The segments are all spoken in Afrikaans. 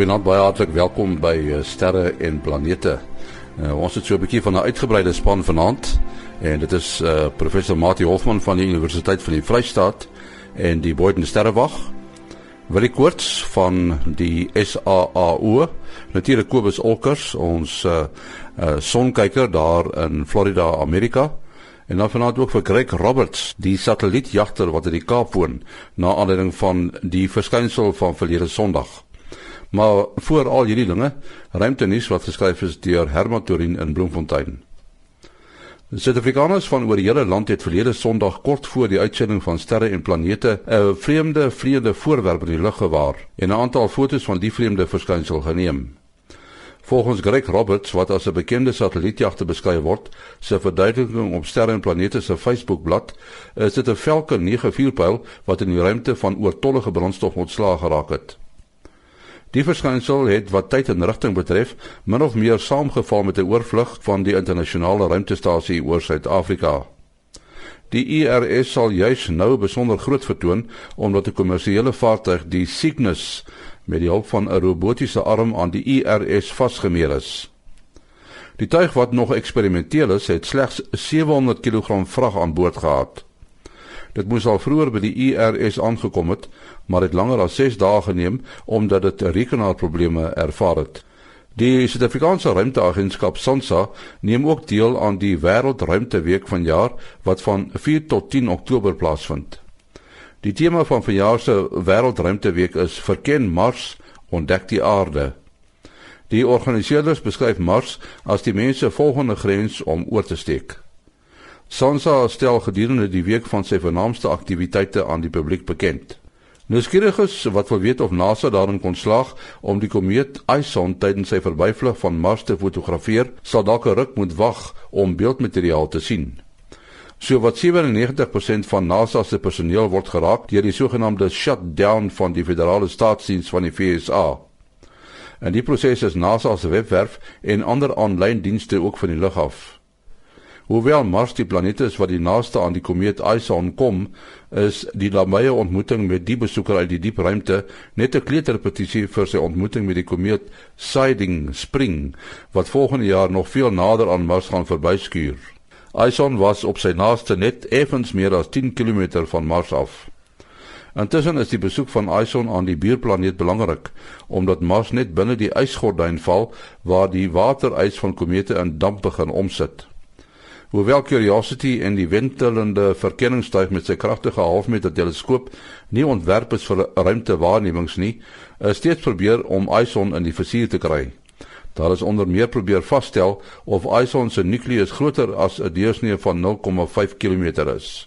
Goeienaand, baie hartlik welkom by uh, Sterre en Planete. Uh, ons het so 'n bietjie van 'n uitgebreide span vanaand en dit is uh, professor Mati Hofman van die Universiteit van die Vrystaat en die Boyden Sterrewag. Willie Koorts van die SAAO, natuurlik Kobus Olkers, ons uh, uh, sonkyker daar in Florida, Amerika. En dan vanaand ook vir Greg Roberts, die satellietjagter wat in die Kaap woon, na aanleiding van die verskynsel van verlede Sondag. Maar voor al hierdie dinge, ruimtenuus wat geskryf is deur Herman Torin in Bloemfontein. Suid-Afrikaners van oor die hele land het verlede Sondag kort voor die uitsending van sterre en planete 'n vreemde vleiende voorwerp in die lug gewaar en 'n aantal fotos van die vreemde verskynsel geneem. Volgens Greg Roberts wat as 'n bekende satellietjagter beskryf word, se verduideliking op sterre en planete se Facebookblad, is dit 'n Falcon 9 vuurpyl wat in die ruimte van oortollige brandstof ontslae geraak het. Die verskynsel het wat tyd en rigting betref min of meer saamgeval met 'n oorvlug van die internasionale ruimtestasie oor Suid-Afrika. Die IRS sal juis nou besonder groot vertoon omdat 'n kommersiële vaartuig, die Cygnus, met die hulp van 'n robotiese arm aan die IRS vasgemeer is. Die tuig wat nog eksperimenteel is, het slegs 700 kg vrag aan boord gehad. Dit moes al vroeër by die IRS aangekom het, maar het langer as 6 dae geneem omdat dit rekenaarprobleme ervaar het. Die Suid-Afrikaanse Ruimteagentskap SANSA neem ook deel aan die Wêreldruimteweek vanjaar wat van 4 tot 10 Oktober plaasvind. Die tema van vanjaar se Wêreldruimteweek is Verken Mars, ontdek die aarde. Die organiseerders beskryf Mars as die mens se volgende grens om oor te steek. Sansa stel gedurende die week van sy vernaamste aktiwiteite aan die publiek bekend. Nuuskieriges wat wil weet of NASA daarin kon slaag om die komeet Ison tydens sy verbyvlug van Mars te fotografeer, sal dalk 'n ruk moet wag om beeldmateriaal te sien. So wat 97% van NASA se personeel word geraak deur die sogenaamde shutdown van die federale staatsdiens van die VSA. En die proses is NASA se webwerf en ander aanlyn dienste ook van die lug af. Hoewel Mars die planeet is wat die naaste aan die komeet Ison kom, is die nabye ontmoeting met die besoeker uit die diep ruimte net 'n kleuterpetisie vir sy ontmoeting met die komeet Siding Spring wat volgende jaar nog veel nader aan Mars gaan verbyskuur. Ison was op sy naaste net effens meer as 10 km van Mars af. Intussen is die besoek van Ison aan die buurplaneet belangrik omdat Mars net binne die ysgordyn val waar die waterys van komete in damp begin omsit. Hoewel Curiosity en die wentelende verkenningstuig met sy kragtige halfmeter teleskoop nie ontwerp is vir ruimtewaarnemings nie, is steeds probeer om Ison in die visuur te kry. Daar is onder meer probeer vasstel of Ison se nukleus groter as 'n deursnee van 0,5 km is.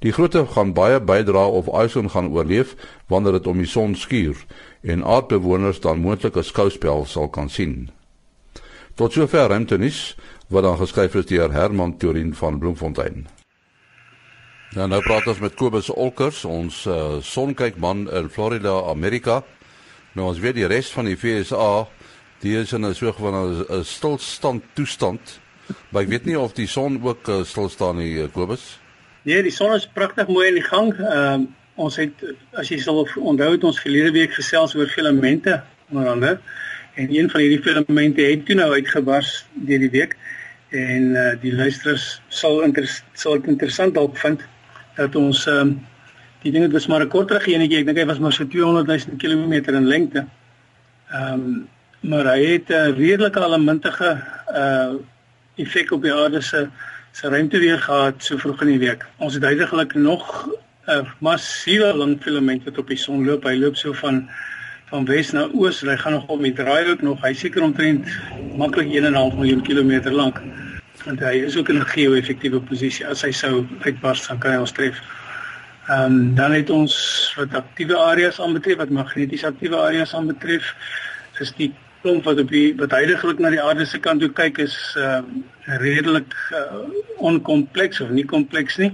Die grootte gaan baie bydra of Ison gaan oorleef wanneer dit om die son skuur en aardbewoners dan moontlik 'n skouspel sal kan sien. Tot sover ruimtenis wat dan geskryf is deur Herman Turin van Bloemfontein. Ja, nou praat ons met Kobus Olkers, ons uh, sonkykman in Florida, Amerika. Nou ons weet die res van die FSA, die is in 'n soort van 'n stilstand toestand. Maar ek weet nie of die son ook uh, stil staan nie, uh, Kobus. Nee, die son is pragtig mooi in die gang. Ehm uh, ons het as jy sal onthou het ons verlede week gesels oor filamente onder andere en een van hierdie filamente het toe nou uitgebars deur die week en uh, die luisteraars sal inter sal dit interessant dalk vind dat ons um, die ding het was maar 'n korter geenetjie ek dink hy was maar so 200 000 km in lengte. Ehm um, maar hy het 'n uh, redelike almintige uh effek op die aarde se se ruimte weer gehad so vroeg in die week. Ons het heidaglik nog 'n uh, massiewe lang filament wat op die son loop. Hy loop so van van wes na oos. Hy gaan nog om die draaihoek nog. Hy seker omtrent maklik 1.5 miljoen kilometer lank. Want hy is ook in 'n geo-effektiewe posisie. As hy sou uitbars, dan kan hy ons tref. Ehm um, dan het ons wat aktiewe areas aanbetref, wat magneties aktiewe areas aanbetref, is die klomp wat op die wat heidaglik na die aarde se kant toe kyk is ehm uh, redelik uh, onkompleks of nie kompleks nie.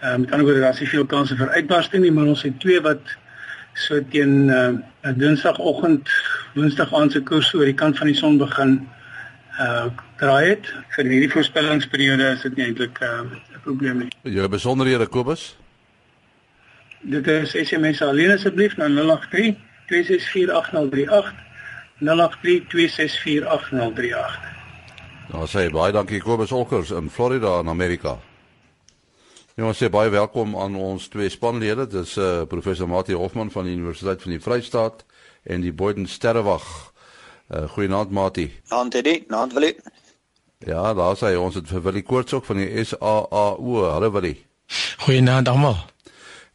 Ehm um, kan ook daar is veel kanse vir uitbarsting nie, maar ons het twee wat so teen uh, Dinsdagoggend, Woensdag aand se koers oor die kant van die son begin uh draai het. Vir hierdie voorspellingsperiode is dit nie eintlik uh, 'n uh, probleem nie. Julle besonderhede Kobus? Dit is SMS alleen asseblief na 083 2648038 0832648038 Nou sê baie dankie Kobus Olkers in Florida in Amerika. Ja, ons sê baie welkom aan ons twee spanlede. Dit is uh, professor Mati Hofman van die Universiteit van die Vrystaat en die Boyden Sterrewag. Uh, Goeienaand Mati. Aand Teddy, naand Willie. Ja, daar sê ons het vir Willie Koorts ook van die SAAU. Hallo Willie. Goeienaand almal.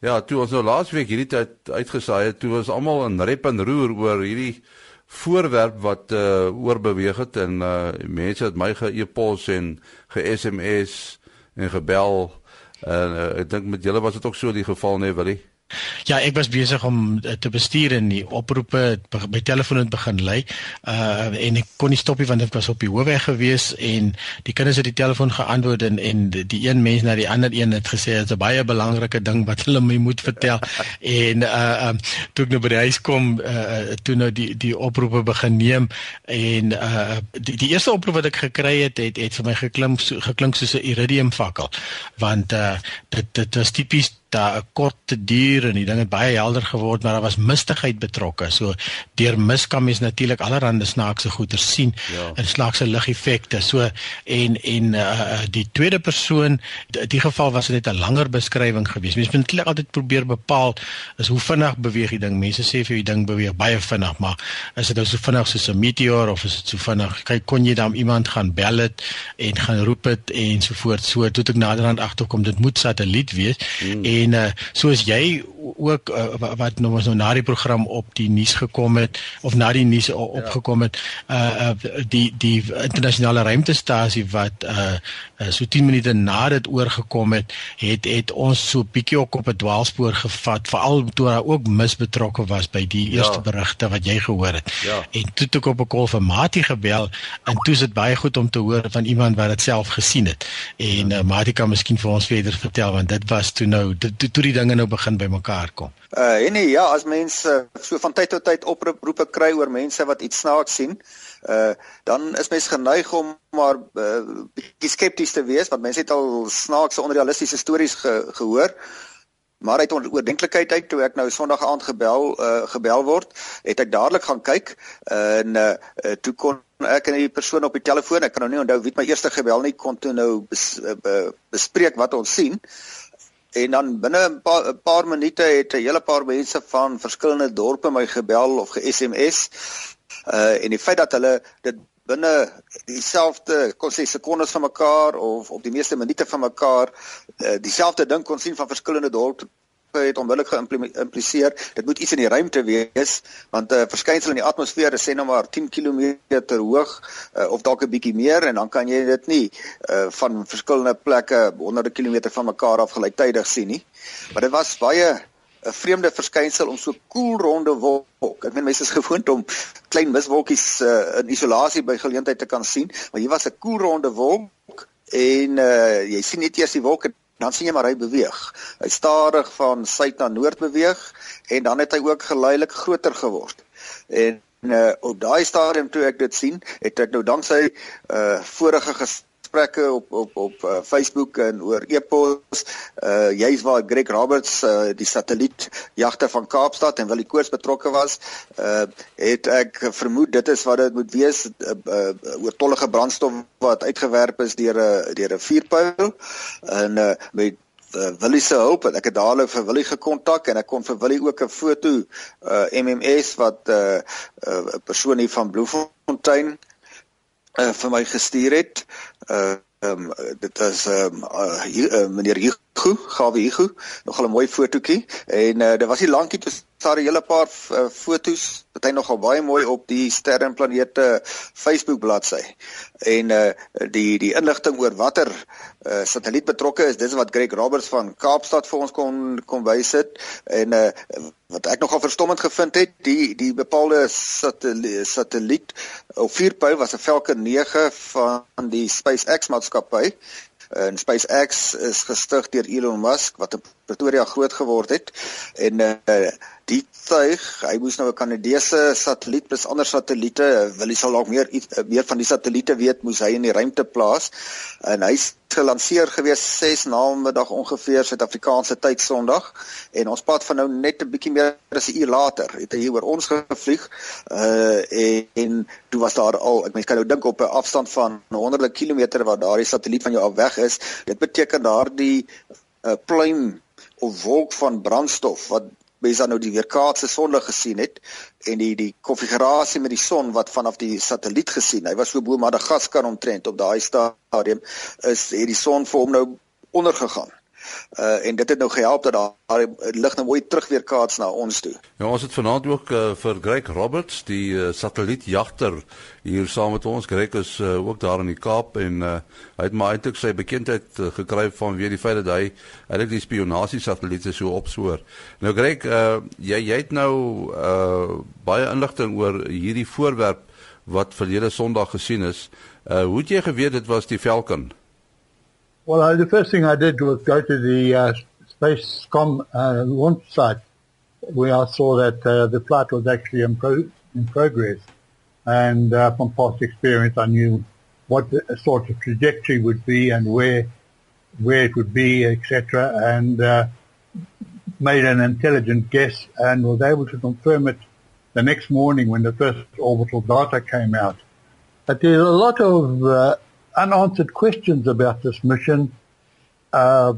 Ja, toe ons nou laasweek hierdie tyd uitgesaai het, toe was almal in rep en roer oor hierdie voorwerp wat uh oorbeweeg het en uh mense het my ge-e-pos en ge-SMS en gebel en uh, ek dink met julle was dit ook so die geval nee Willie Ja, ek was besig om eh, te bestuur en die oproepe by telefoon het begin lui. Uh en ek kon nie stop nie want ek was op die hoofweg gewees en die kinders het die telefoon geantwoord en en die een mens na die ander een het gesê dit is 'n baie belangrike ding wat hulle my moet vertel. en uh um toe ek nou by die huis kom uh toe nou die die oproepe begin neem en uh die, die eerste oproep wat ek gekry het het het vir my geklink so, geklink soos 'n iridium fakkel want uh dit dit was tipies daar 'n kort te duur en die ding het baie helder geword maar daar was mistigheid betrokke. So deur mis kan mens natuurlik allerlei snaakse goeie sien ja. en snaakse ligeffekte. So en en uh, die tweede persoon in die geval was dit net 'n langer beskrywing geweest. Mens moet eintlik altyd probeer bepaal is hoe vinnig beweeg die ding. Mense sê vir die ding beweeg baie vinnig, maar is dit nou so vinnig soos 'n meteoor of is dit so vinnig? Kyk, kon jy dan iemand gaan bel het en gaan roep dit en so voort. So toe ek naderhand agterkom dit moet satelliet wees. Mm. En en uh, soos jy ook uh, wat nou ons nou na die program op die nuus gekom het of na die nuus ja. opgekom het uh, uh die die internasionale ruimtestasie wat uh so 10 minute na dit oorgekom het het het ons so bietjie ook op 'n dwaalspoor gevat veral toe daar ook misbetrokke was by die ja. eerste ja. berigte wat jy gehoor het ja. en toe het ek op 'n kol vir Mati gebel en toe is dit baie goed om te hoor van iemand wat dit self gesien het en ja. uh, Mati kan miskien vir ons verder vertel want dit was toe nou dit toe, toe die dinge nou begin bymekaar kom. Uh en nee, ja, as mense so van tyd tot tyd oproepe kry oor mense wat iets snaaks sien, uh dan is mens geneig om maar uh, bietjie skepties te wees want mense het al snaakse onrealistiese stories ge, gehoor. Maar uit oordenklikheid uit toe ek nou Sondag aand gebel uh gebel word, het ek dadelik gaan kyk en uh toe kon ek en die persoon op die telefoon, ek kan nou nie onthou wie my eerste gebel nie kon toe nou bes, uh, bespreek wat ons sien en dan binne 'n paar, paar minute het 'n hele paar mense van verskillende dorpe my gebel of ge-SMS. Uh en die feit dat hulle dit binne dieselfde kon sê sekondes van mekaar of op die meeste minute van mekaar uh, dieselfde ding kon sien van verskillende dorpe het onmiddellik geïmpliseer dit moet iets in die ruimte wees want 'n uh, verskynsel in die atmosfeer is sê nou maar 10 km hoog uh, of dalk 'n bietjie meer en dan kan jy dit nie uh, van verskillende plekke honderde kilometer van mekaar af gelyktydig sien nie maar dit was baie 'n vreemde verskynsel om so koel ronde wolk. Ek meen mense is gewoond om klein miswolkies uh, in isolasie by geleentheid te kan sien, maar hier was 'n koel ronde wolk en uh, jy sien net eers die wolke dan sien jy maar hy beweeg. Hy stadig van suid na noord beweeg en dan het hy ook geleidelik groter geword. En uh, op daai stadium toe ek dit sien, het ek nou danksy uh vorige gesprekke op op op uh, Facebook en oor e-pos. Uh juis waar Greg Roberts uh die satelliet jagter van Kaapstad en Willie Koors betrokke was uh het ek vermoed dit is wat dit moet wees uh, uh oortollige brandstof wat uitgewerp is deur 'n deur 'n vuurpyl. En uh met uh, Willie se hulp en ek het dadelik vir Willie gekontak en ek kon vir Willie ook 'n foto uh MMS wat 'n uh, uh, persoon hier van Bloemfontein uh, vir my gestuur het. Uh um, dit is ehm um, uh, uh, meneer Hugo, Gawe Hugo, nogal 'n mooi fotootjie en uh, dit was nie lankie toe daar 'n hele paar uh, fotos wat hy nogal baie mooi op die sterre en planete Facebook bladsy. En uh die die inligting oor watter uh satelliet betrokke is, dis wat Greg Roberts van Kaapstad vir ons kon kon wys het en uh wat ek nogal verstommend gevind het, die die bepaalde satelliet, satelliet of vuurpyl was 'n Falcon 9 van die SpaceX maatskappy. En SpaceX is gestig deur Elon Musk wat in Pretoria groot geword het en uh, die tuig, hy moes nou 'n Kanadese satelliet plus ander satelliete, wil hy sal dalk meer meer van die satelliete weet, moes hy in die ruimte plaas. En hy's gelanseer gewees 6 namiddag ongeveer Suid-Afrikaanse tyd Sondag en ons pad van nou net 'n bietjie meer as 'n uur later het hy oor ons gevlieg. Uh en, en toe was daar al, ek mens kan nou dink op 'n afstand van honderde kilometer waar daardie satelliet van jou af weg is. Dit beteken daardie uh, pluim of wolk van brandstof wat mense dan nou die weerkaatse sonde gesien het en die die konfigurasie met die son wat vanaf die satelliet gesien. Hy was so bo Madagaskar omtrent op daai stadium is het die son vir hom nou ondergegaan. Uh en dit het nou gehelp dat daar lig nou mooi terug weer kaats na ons toe. Ja, ons het vanaand ook uh, vir Greg Roberts, die uh, satellietjagter hier saam met ons. Greg is uh, ook daar in die Kaap en uh, hy het maar eintlik sy bekendheid uh, gekry van weer die feit dat hy eintlik die spionasie satelliete so opspoor. Nou Greg, uh, jy jy het nou uh baie inligting oor hierdie voorwerp wat verlede Sondag gesien is. Uh hoe het jy geweet dit was die Falcon? Well, I, the first thing I did was go to the uh, Spacecom uh, launch site where I saw that uh, the flight was actually in, pro- in progress. And uh, from past experience, I knew what the sort of trajectory would be and where where it would be, etc. And uh, made an intelligent guess and was able to confirm it the next morning when the first orbital data came out. But there's a lot of uh, unanswered questions about this mission. Uh,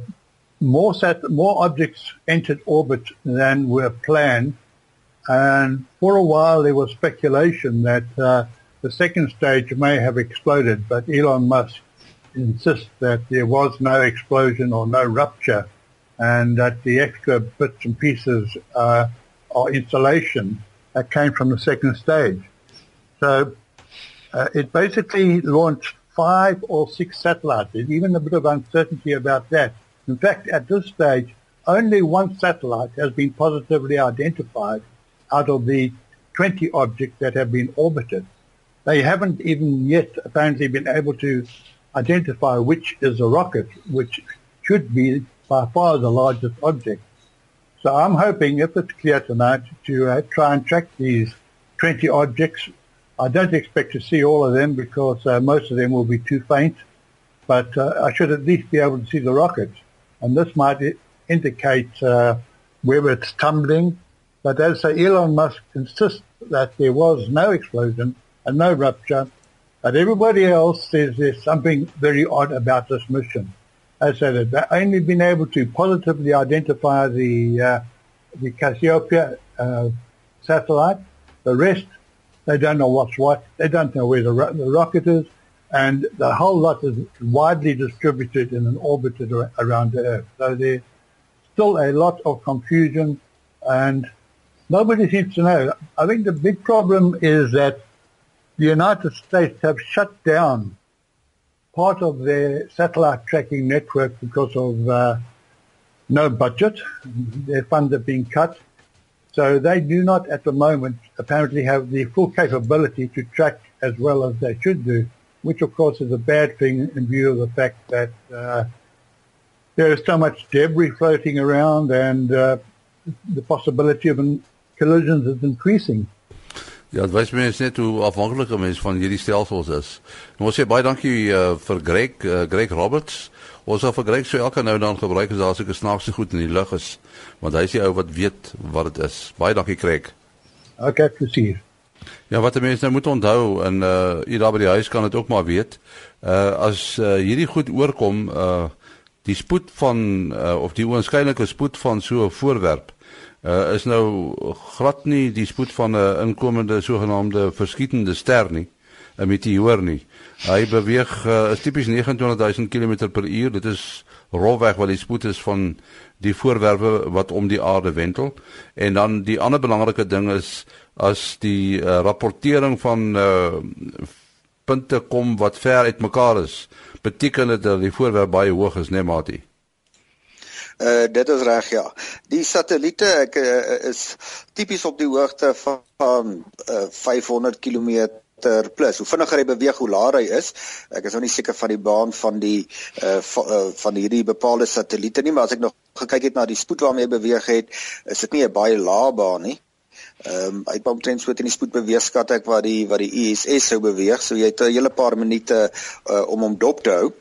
more sat- more objects entered orbit than were planned, and for a while there was speculation that uh, the second stage may have exploded, but Elon Musk insists that there was no explosion or no rupture, and that the extra bits and pieces uh, are installation that came from the second stage. So uh, it basically launched five or six satellites. There's even a bit of uncertainty about that. In fact, at this stage, only one satellite has been positively identified out of the 20 objects that have been orbited. They haven't even yet apparently been able to identify which is a rocket, which should be by far the largest object. So I'm hoping, if it's clear tonight, to uh, try and track these 20 objects I don't expect to see all of them because uh, most of them will be too faint, but uh, I should at least be able to see the rockets. And this might indicate uh, whether it's tumbling. But as Elon Musk insists that there was no explosion and no rupture, but everybody else says there's something very odd about this mission. As I said, they've only been able to positively identify the uh, the Cassiopeia uh, satellite. The rest they don't know what's what. They don't know where the, ro- the rocket is. And the whole lot is widely distributed in an orbit around the Earth. So there's still a lot of confusion and nobody seems to know. I think the big problem is that the United States have shut down part of their satellite tracking network because of uh, no budget. Their funds are being cut. So they do not at the moment apparently have the full capability to track as well as they should do, which of course is a bad thing in view of the fact that uh, there is so much debris floating around and uh, the possibility of collisions is increasing. Ja, dit wys mense net hoe afhanklik mense van hierdie stelsels is. Nou sê baie dankie uh, vir Greg, uh, Greg Roberts. Ons sal vir Greg so elke nou dan gebruik as daar seker snaakse goed in die lug is, want hy is die ou wat weet wat dit is. Baie dankie Greg. Okay, plesier. Ja, wat mense nou moet onthou en uh hier daar by die huis kan dit ook maar weet. Uh as uh, hierdie goed oorkom, uh die spoed van uh of die oënskynlike spoed van so 'n voorwerp uh is nou glad nie die spoed van 'n inkomende sogenaamde verskietende ster nie, 'n meteoor nie. Hy beweeg uh, tipies 29000 km per uur. Dit is rolweg wat die spoed is van die voorwerpe wat om die aarde wentel. En dan die ander belangrike ding is as die uh, rapportering van uh, punte kom wat ver uitmekaar is, beteken dit dat die voorwerp baie hoog is, né, nee, Mati? Uh dit is reg ja. Die satelliete ek uh, is tipies op die hoogte van uh, 500 km kilometer plus. Hoe vinniger hy beweeg, hoe laer hy is. Ek is nou nie seker van die baan van die uh, van, uh van hierdie bepaalde satelliete nie, maar as ek nog gekyk het na die spoed waarmee hy beweeg het, is dit nie 'n baie lae baan nie. Ehm um, hy het omtrent so teen die spoed beweeg skat ek wat die wat die ISS sou beweeg, so jy het 'n hele paar minute uh, om hom dop te hou.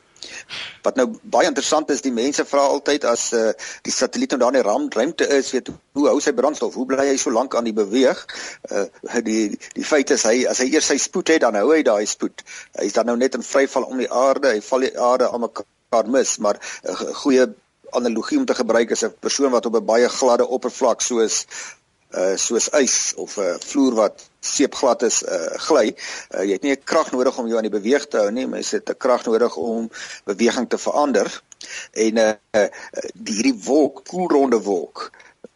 Wat nou baie interessant is, die mense vra altyd as uh, die satelliet nou daar in die ruimte is, weet hoe hou sy brandstof? Hoe bly hy so lank aan die beweeg? Uh, die die feit is hy as hy eers sy spoed het, dan hou hy daai spoed. Hy is dan nou net in vryval om die aarde, hy val die aarde aan mekaar mis, maar 'n uh, goeie analogie om te gebruik is 'n persoon wat op 'n baie gladde oppervlak soos uh soos ys of 'n uh, vloer wat seepglad is uh gly. Uh, jy het nie 'n krag nodig om jou aan die beweeg te hou nie, maar jy het 'n krag nodig om beweging te verander. En uh die hierdie wolk, koelronde wolk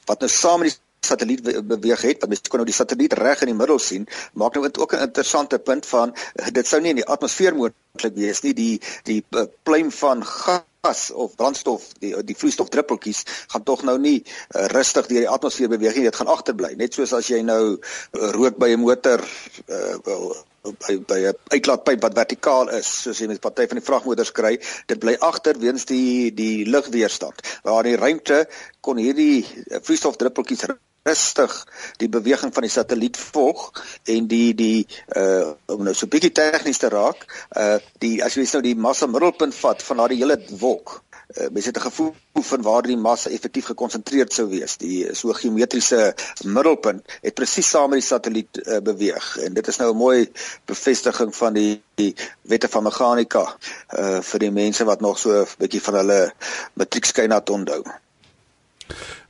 wat nou saam met die satelliet beweeg het, wat mens kon nou die satelliet reg in die middel sien, maak nou ook 'n interessante punt van dit sou nie in die atmosfeer moontlik wees nie, die die pluim van gas gas of brandstof die die vloeistofdruppeltjies gaan tog nou nie uh, rustig deur die atmosfeer beweeg nie dit gaan agterbly. Net soos as jy nou uh, rook by 'n motor uh, wel by by 'n uitlaatpyp wat vertikaal is soos jy met party van die vragmotors kry dit bly agter weens die die lugweerstand waar die ruimte kon hierdie vloeistofdruppeltjies rustig die beweging van die satelliet volg en die die uh om nou so bietjie tegnies te raak, uh die as jy nou die massa middelpunt vat van daardie hele wolk, uh, mens het 'n gevoel van waar die massa effektief gekonsentreer sou wees. Die so geometriese middelpunt het presies saam met die satelliet uh, beweeg en dit is nou 'n mooi bevestiging van die, die wette van meganika uh vir die mense wat nog so 'n bietjie van hulle matriekskynat onthou.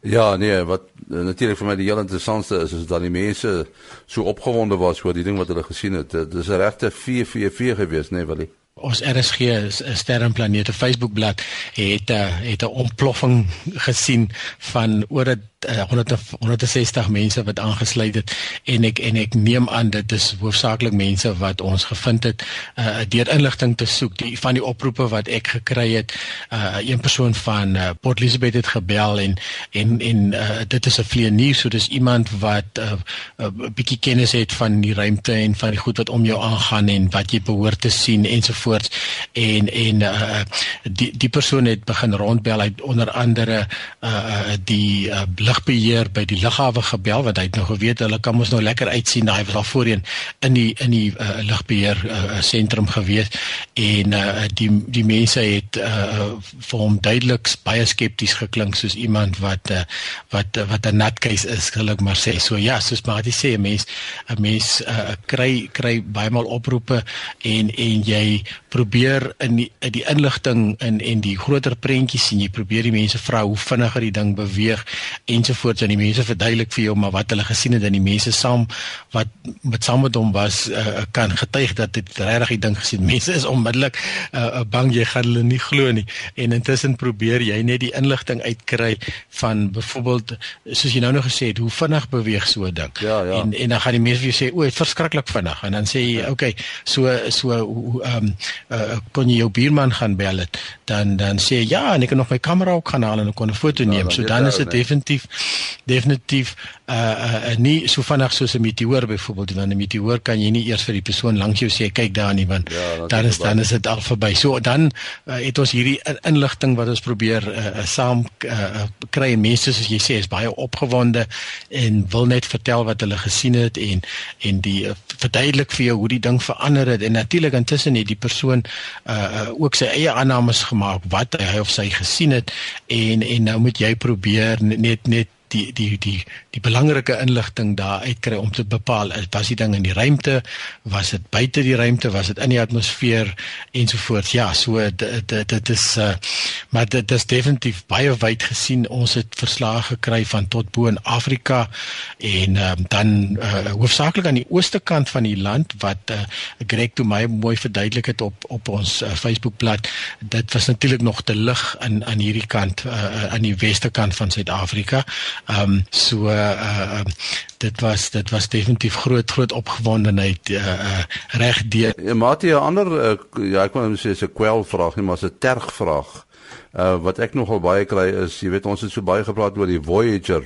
Ja, nee, wat natuurlik vir my die heel interessantste is is dat die mense so opgewonde was oor die ding wat hulle gesien het. Dit is 'n regte 444 gewees, nee, Willie ons RSG is 'n sterrenplanete Facebookblad het 'n eh, het 'n ontploffing gesien van oor 'n uh, 100 160 mense wat aangesluit het en ek en ek neem aan dit is hoofsaaklik mense wat ons gevind het uh, deur inligting te soek die van die oproepe wat ek gekry het. Uh, een persoon van uh, Port Elizabeth het gebel en en en uh, dit is 'n vleienier so dis iemand wat 'n uh, uh, bietjie kennis het van die ruimte en van die goed wat om jou aangaan en wat jy behoort te sien ensovoorts en en uh, die die persoon het begin rondbel. Uit onder andere uh, die uh, lugbeheer by die lughawe gebel want hy het nou geweet hulle kan mos nou lekker uitsien daai was al voorheen in die in die uh, lugbeheer sentrum uh, gewees. En uh, die die mense het uh, vir hom duidelik baie skepties geklink soos iemand wat uh, wat uh, wat 'n nutcase is gelukkig maar sê. So ja soos maar dit sê 'n mens 'n mens uh, kry kry baie maal oproepe en en jy probeer in die, in die inligting in en die groter prentjies sien jy probeer die mense vra hoe vinniger die ding beweeg en ensovoorts en die mense verduidelik vir jou maar wat hulle gesien het en die mense saam wat met saam met hom was uh, kan getuig dat dit regtig die ding gesien mense is onmiddellik uh, bang jy gaan hulle nie glo nie en intussen probeer jy net die inligting uitkry van byvoorbeeld soos jy nou nog gesê het hoe vinnig beweeg so 'n ding ja, ja. en en dan gaan die mense vir jou sê o dit verskriklik vinnig en dan sê jy ja. okay so so ehm um, uh, kon jy jou buurman gaan bel het dan dan sê ja en ek kan nog my kamera ook gaan haal en ek kon 'n foto neem. Ja, so dan is dit definitief definitief uh, uh nie so vinnig soos 'n meteoor byvoorbeeld want 'n meteoor kan jy nie eers vir die persoon langs jou sê kyk daar nie want ja, dan is dan is dit al verby. So dan uh, het ons hierdie inligting wat ons probeer uh, uh, saam uh, kry. En mense soos jy sê is baie opgewonde en wil net vertel wat hulle gesien het en en die uh, verduidelik vir jou hoe die ding verander het. En natuurlik intussen het die persoon uh, uh ook sy eie aannames gemaak wat hy of sy gesien het en en nou moet jy probeer net net die die die die belangrike inligting daar uitkry om te bepaal was die ding in die ruimte? Was dit buite die ruimte? Was dit in die atmosfeer? Ensovoorts ja so dit dit is uh, maar dit is definitief baie wyd gesien. Ons het verslae gekry van tot bo in Afrika en um, dan uh, hoofsaaklik aan die ooste kant van die land wat uh, Greg toe my mooi verduidelik het op op ons uh, Facebookblad. Dit was natuurlik nog te lig aan aan hierdie kant uh, aan die weste kant van Suid-Afrika Ehm um, so uh uh dit was dit was definitief groot groot opgewondenheid uh, uh reg deur. Ja, Matie 'n ander uh, ja, ek wou net sê 'n kwel vraag nie, maar 'n terg vraag. Uh wat ek nogal baie kry is, jy weet ons het so baie gepraat oor die Voyager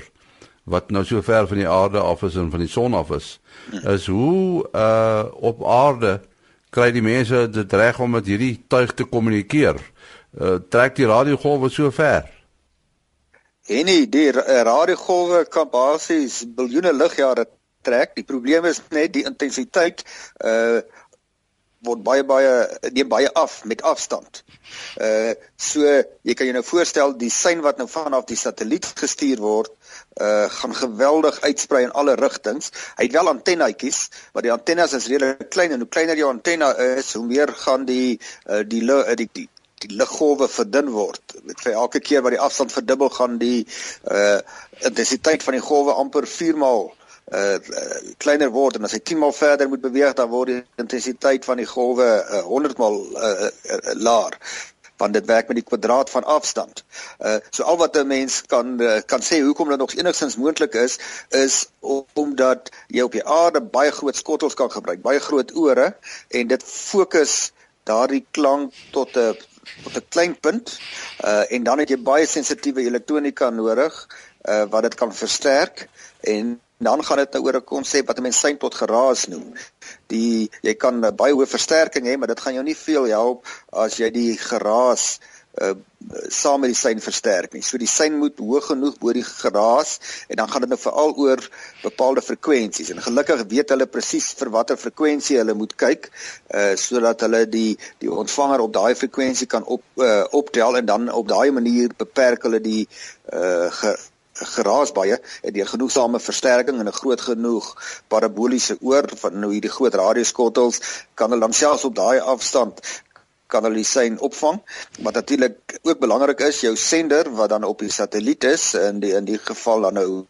wat nou so ver van die aarde af is en van die son af is, is hoe uh op aarde kry die mense dit reg om met hierdie tuig te kommunikeer? Uh trek die radiogolwe so ver? En die radiogolwe kan basies biljoene ligjare trek. Die probleem is net die intensiteit uh word baie baie neem baie af met afstand. Uh so jy kan jou nou voorstel die sein wat nou vanaf die satelliet gestuur word uh gaan geweldig uitsprei in alle rigtings. Hy het wel antennetjies, maar die antennes is redelik klein en hoe kleiner jou antenna is, hoe meer gaan die uh die die die, die liggolwe verdun word. Met vir elke keer wat die afstand verdubbel gaan die uh intensiteit van die golwe amper 4 maal uh, kleiner word en as hy 10 maal verder moet beweeg dan word die intensiteit van die golwe uh, 100 maal uh, uh, laer want dit werk met die kwadraat van afstand. Uh so al wat 'n mens kan uh, kan sê hoekom dit nog enigstens moontlik is is omdat jy op die aarde baie groot skottels kan gebruik, baie groot ore en dit fokus daardie klank tot 'n tot 'n klein punt. Uh en dan het jy baie sensitiewe elektronika nodig uh wat dit kan versterk en dan gaan dit nou oor 'n konsep wat mense sein tot geraas noem. Die jy kan baie hoë versterking hê, maar dit gaan jou nie veel help as jy die geraas uh saam met die sein versterk nie. So die sein moet hoog genoeg bo die geraas en dan gaan dit nou veral oor bepaalde frekwensies. En gelukkig weet hulle presies vir watter frekwensie hulle moet kyk uh sodat hulle die die ontvanger op daai frekwensie kan op uh optel en dan op daai manier beperk hulle die uh geraas baie en deur genoegsame versterking en 'n groot genoeg paraboliese oor van nou hierdie groot radioskottels kan hulle dan selfs op daai afstand kan hulle die sein opvang. Wat natuurlik ook belangrik is, jou sender wat dan op die satelliet is in die in die geval dan nou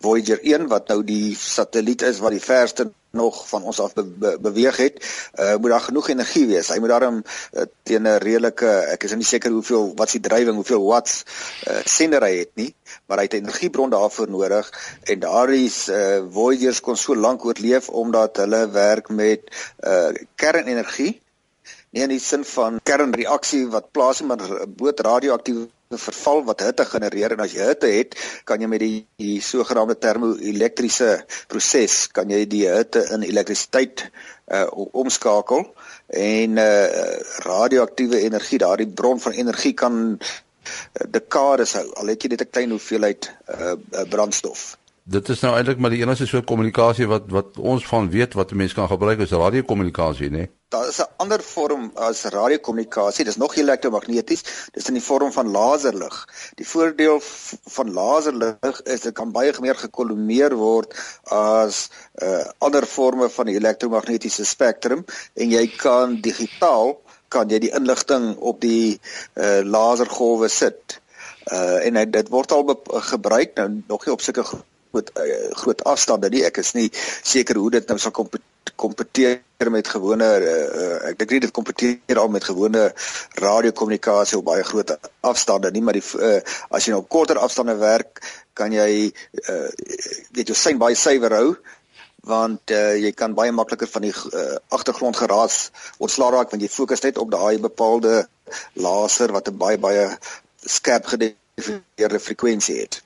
Voyager 1 wat nou die satelliet is wat die verste nog van ons af be be beweeg het, uh, moet daar genoeg energie wees. Hy moet daarom uh, teen 'n redelike ek is nie seker hoeveel wat se drywing, hoeveel watts uh, sender hy het nie, maar hy het 'n energiebron daarvoor nodig en daardie uh, Voyagers kon so lank oorleef omdat hulle werk met uh, kernenergie nie in die sin van kernreaksie wat plaasvind maar boot radioaktiewe verval wat hitte genereer. En as jy hitte het, kan jy met die, die sogenaamde termoelektriese proses kan jy die hitte in elektrisiteit uh, omskakel. En uh, radioaktiewe energie, daardie bron van energie kan uh, dekades hou al het jy net 'n klein hoeveelheid uh, brandstof dit is nou eintlik maar die enigste soort kommunikasie wat wat ons van weet wat 'n mens kan gebruik is radiokommunikasie, né? Nee? Daar is 'n ander vorm as radiokommunikasie. Dis nog elektromagneties. Dis in die vorm van laserlig. Die voordeel van laserlig is dit kan baie meer gekolomeer word as uh ander forme van die elektromagnetiese spektrum en jy kan digitaal kan jy die inligting op die uh lasergolwe sit. Uh en dit word al gebruik nou nog nie op sulke met uh, groot afstande nie. Ek is nie seker hoe dit nou sal kompeteer met gewone uh, ek dink nie dit kompeteer al met gewone radiokommunikasie op baie groot afstande nie, maar die uh, as jy nou korter afstande werk, kan jy uh, weet jou sein baie suiwer hou want uh, jy kan baie makliker van die uh, agtergrond geraas ontslaa raak want jy fokus net op daai bepaalde laser wat 'n baie baie skerp gedefinieerde frekwensie het.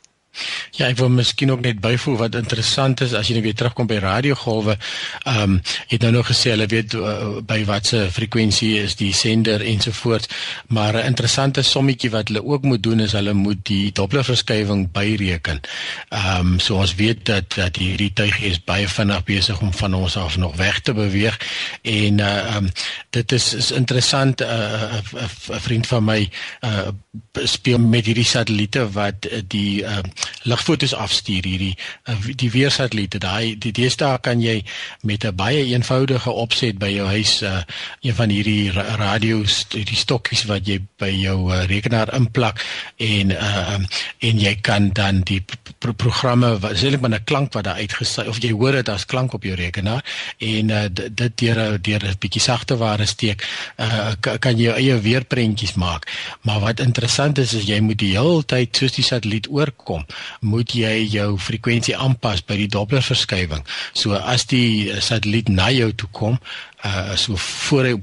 Ja, ek wil miskien ook net byvoeg wat interessant is as jy nou weer terugkom by radiogolwe. Ehm um, het nou nog gesê hulle weet uh, by watter frekwensie is die sender ensovoorts, maar 'n interessante sommetjie wat hulle ook moet doen is hulle moet die Dopplerverskywing byreken. Ehm um, so ons weet dat dat hierdie tuig is baie vinnig besig om van ons af nog weg te beweeg en uh, ehm uh, um, dit is is interessant 'n uh, uh, uh, vriend van my uh, speel met hierdie satelliete wat uh, die uh, ligfoto's afstuur hierdie uh, die weersatelliete. Daai die deesdae kan jy met 'n baie eenvoudige opset by jou huis uh, een van hierdie radio's die stokkies wat jy by jou uh, rekenaar inplak en uh, en jy kan dan die pro programme wat seker met 'n klank wat daar uitgesaai of jy hoor dit as klank op jou rekenaar en uh, dit deur deur 'n bietjie sagte ware steek uh, kan jy jou eie weerprentjies maak. Maar wat interessant is is jy moet die hele tyd soos die satelliet oorkom moet jy jou frekwensie aanpas by die Doppler verskywing. So as die satelliet na jou toe kom, uh so voor hy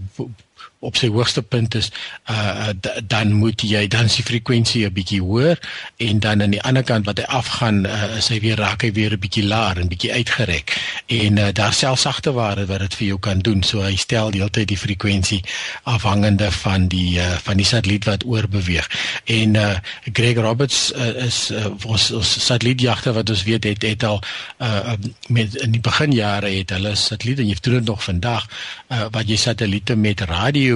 op sy hoogste punt is uh dan moet jy dan die frekwensie 'n bietjie hoër en dan aan die ander kant wat hy afgaan uh, is hy weer raak hy weer 'n bietjie laer en bietjie uitgerek. En uh, daar selfs sagte ware wat dit vir jou kan doen. So hy stel die hele tyd die frekwensie afhangende van die uh, van die satelliet wat oorbeweeg. En uh, Greg Roberts uh, is uh, ons, ons satellietjagter wat ons weet het het al uh, met in die beginjare het hulle satelliete en jy doen dit nog vandag uh, wat jy satelliete met radio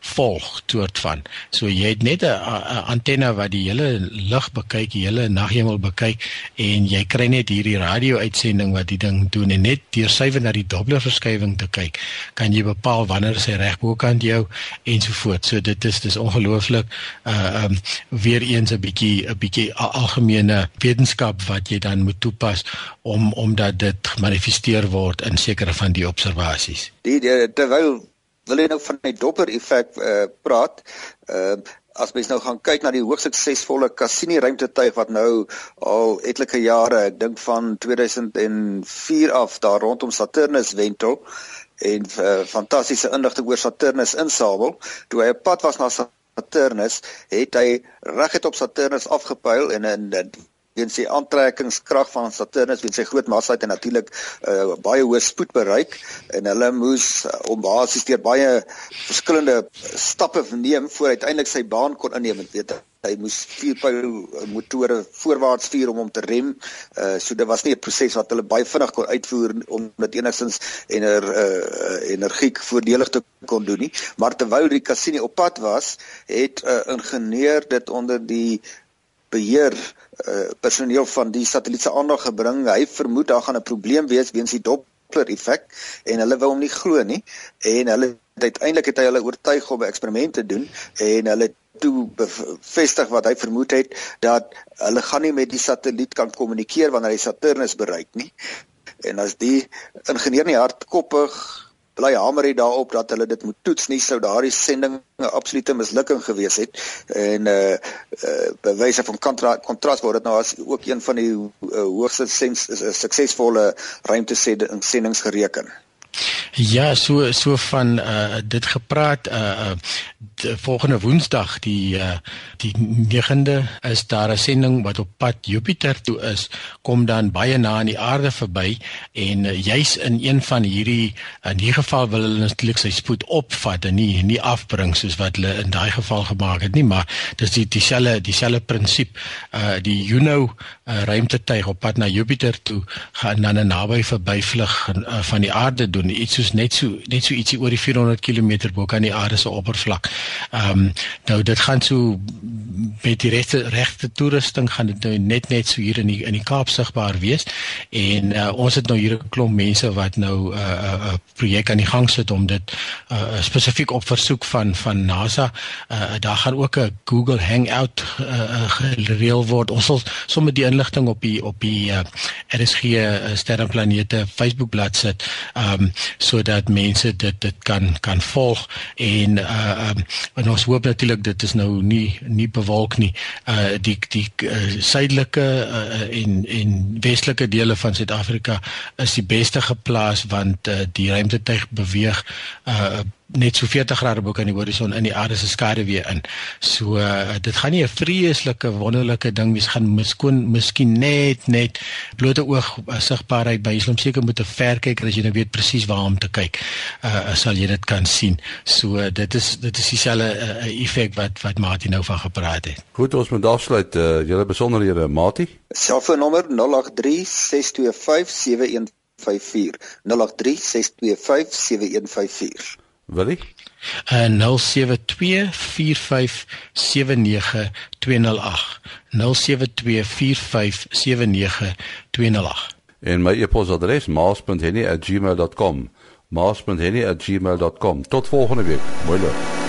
volg soort van. So jy het net 'n antenne wat die hele lug bekyk, die hele naghemel bekyk en jy kry net hierdie radio-uitsending wat die ding doen en net deur suiwer na die Doppler verskywing te kyk, kan jy bepaal wanneer sy reg bokant jou ensovoorts. So dit is dis ongelooflik uh um weer eens 'n bietjie 'n bietjie algemene wetenskap wat jy dan moet toepas om omdat dit gemanifesteer word in sekere van die observasies. Die, die terwyl wil jy nou van die Doppler effek uh, praat. Uh, as mens nou gaan kyk na die hoogs suksesvolle Cassini ruimtetuig wat nou al etlike jare, ek dink van 2004 af daar rondom Saturnus wentel en uh, fantastiese inligting oor Saturnus insamel, toe hy op pad was na Saturnus, het hy reguit op Saturnus afgepyl en in weens die aantrekkingskrag van Saturnus weens sy groot massa het natuurlik uh, baie hoë spoed bereik en hulle moes uh, om basies deur baie verskillende stappe neem voor uiteindelik sy baan kon inneem en weet hy moes vier pyl motore voorwaarts stuur om hom te rem. Uh so dit was nie 'n proses wat hulle baie vinnig kon uitvoer om dit enigstens ener uh energiek voordelig te kon doen nie. Maar terwyl die Cassini op pad was, het 'n uh, ingenieur dit onder die beheer uh, personeel van die satelliet se aandag gebring. Hy vermoed daar gaan 'n probleem wees weens die Doppler effek en hulle wou hom nie glo nie en hulle uiteindelik het hy hulle oortuig om 'n eksperiment te doen en hulle toe bevestig wat hy vermoed het dat hulle gaan nie met die satelliet kan kommunikeer wanneer hy Saturnus bereik nie. En as die ingenieur nie hardkoppig bly hamer hy daarop dat hulle dit moet toets nie sou daardie sending 'n absolute mislukking gewees het en uh, uh bewyse van kontras word dit nou as ook een van die uh, hoogste sens suksesvolle ruimtesendings gereken. Ja, so so van uh dit gepraat uh volgende Woensdag die uh die 9de is daar 'n sending wat op pad Jupiter toe is, kom dan baie na aan die aarde verby en uh, juis in een van hierdie in hierdie geval wil hulle natuurlik sy spoed opvat en nie nie afbring soos wat hulle in daai geval gemaak het nie, maar dis die dieselfde dieselfde prinsip. Uh die Juno uh, ruimtetuig op pad na Jupiter toe gaan dan 'n naby verbyvlug uh, van die aarde doen iets soos net so net so ietsie oor die 400 km bo kan die aarde se oppervlak. Ehm um, nou dit gaan so met die regte regte toerusting gaan dit nou net net so hier in die in die Kaap sigbaar wees en uh, ons het nou hier 'n klomp mense wat nou 'n uh, uh, uh, projek aan die gang sit om dit uh, spesifiek op versoek van van NASA uh, daar gaan ook 'n Google Hangout uh, gereël word. Ons sal sommer die inligting op die op die uh, RSG sterrenplanete Facebook bladsy sit. Ehm um, sodat mense dit dit kan kan volg en uh um, en ons hoop natuurlik dit is nou nie nie bewolk nie. Uh die die uh, suidelike uh, en en westelike dele van Suid-Afrika is die beste geplaas want uh, die ruimtetuig beweeg uh net so 40 grade bo kan die horison in die aarde se skade weer in. So uh, dit gaan nie 'n vreeslike wonderlike ding wees gaan miskoon miskien net net blote oog uh, sigbaarheid by Islam seker moet 'n ver kyk as jy nou weet presies waar om te kyk. Uh sal jy dit kan sien. So uh, dit is dit is dieselfde uh, effek wat wat Martin nou van gepraat het. Goed, ons moet afsluit. Uh, julle besonderhede, Mati. Selfoonnommer 083 625 7154 083 625 7154 Willie? Uh 072457929 072457929 En my e-posadres maas.henny@gmail.com maas.henny@gmail.com Tot volgende week. Mooi loop.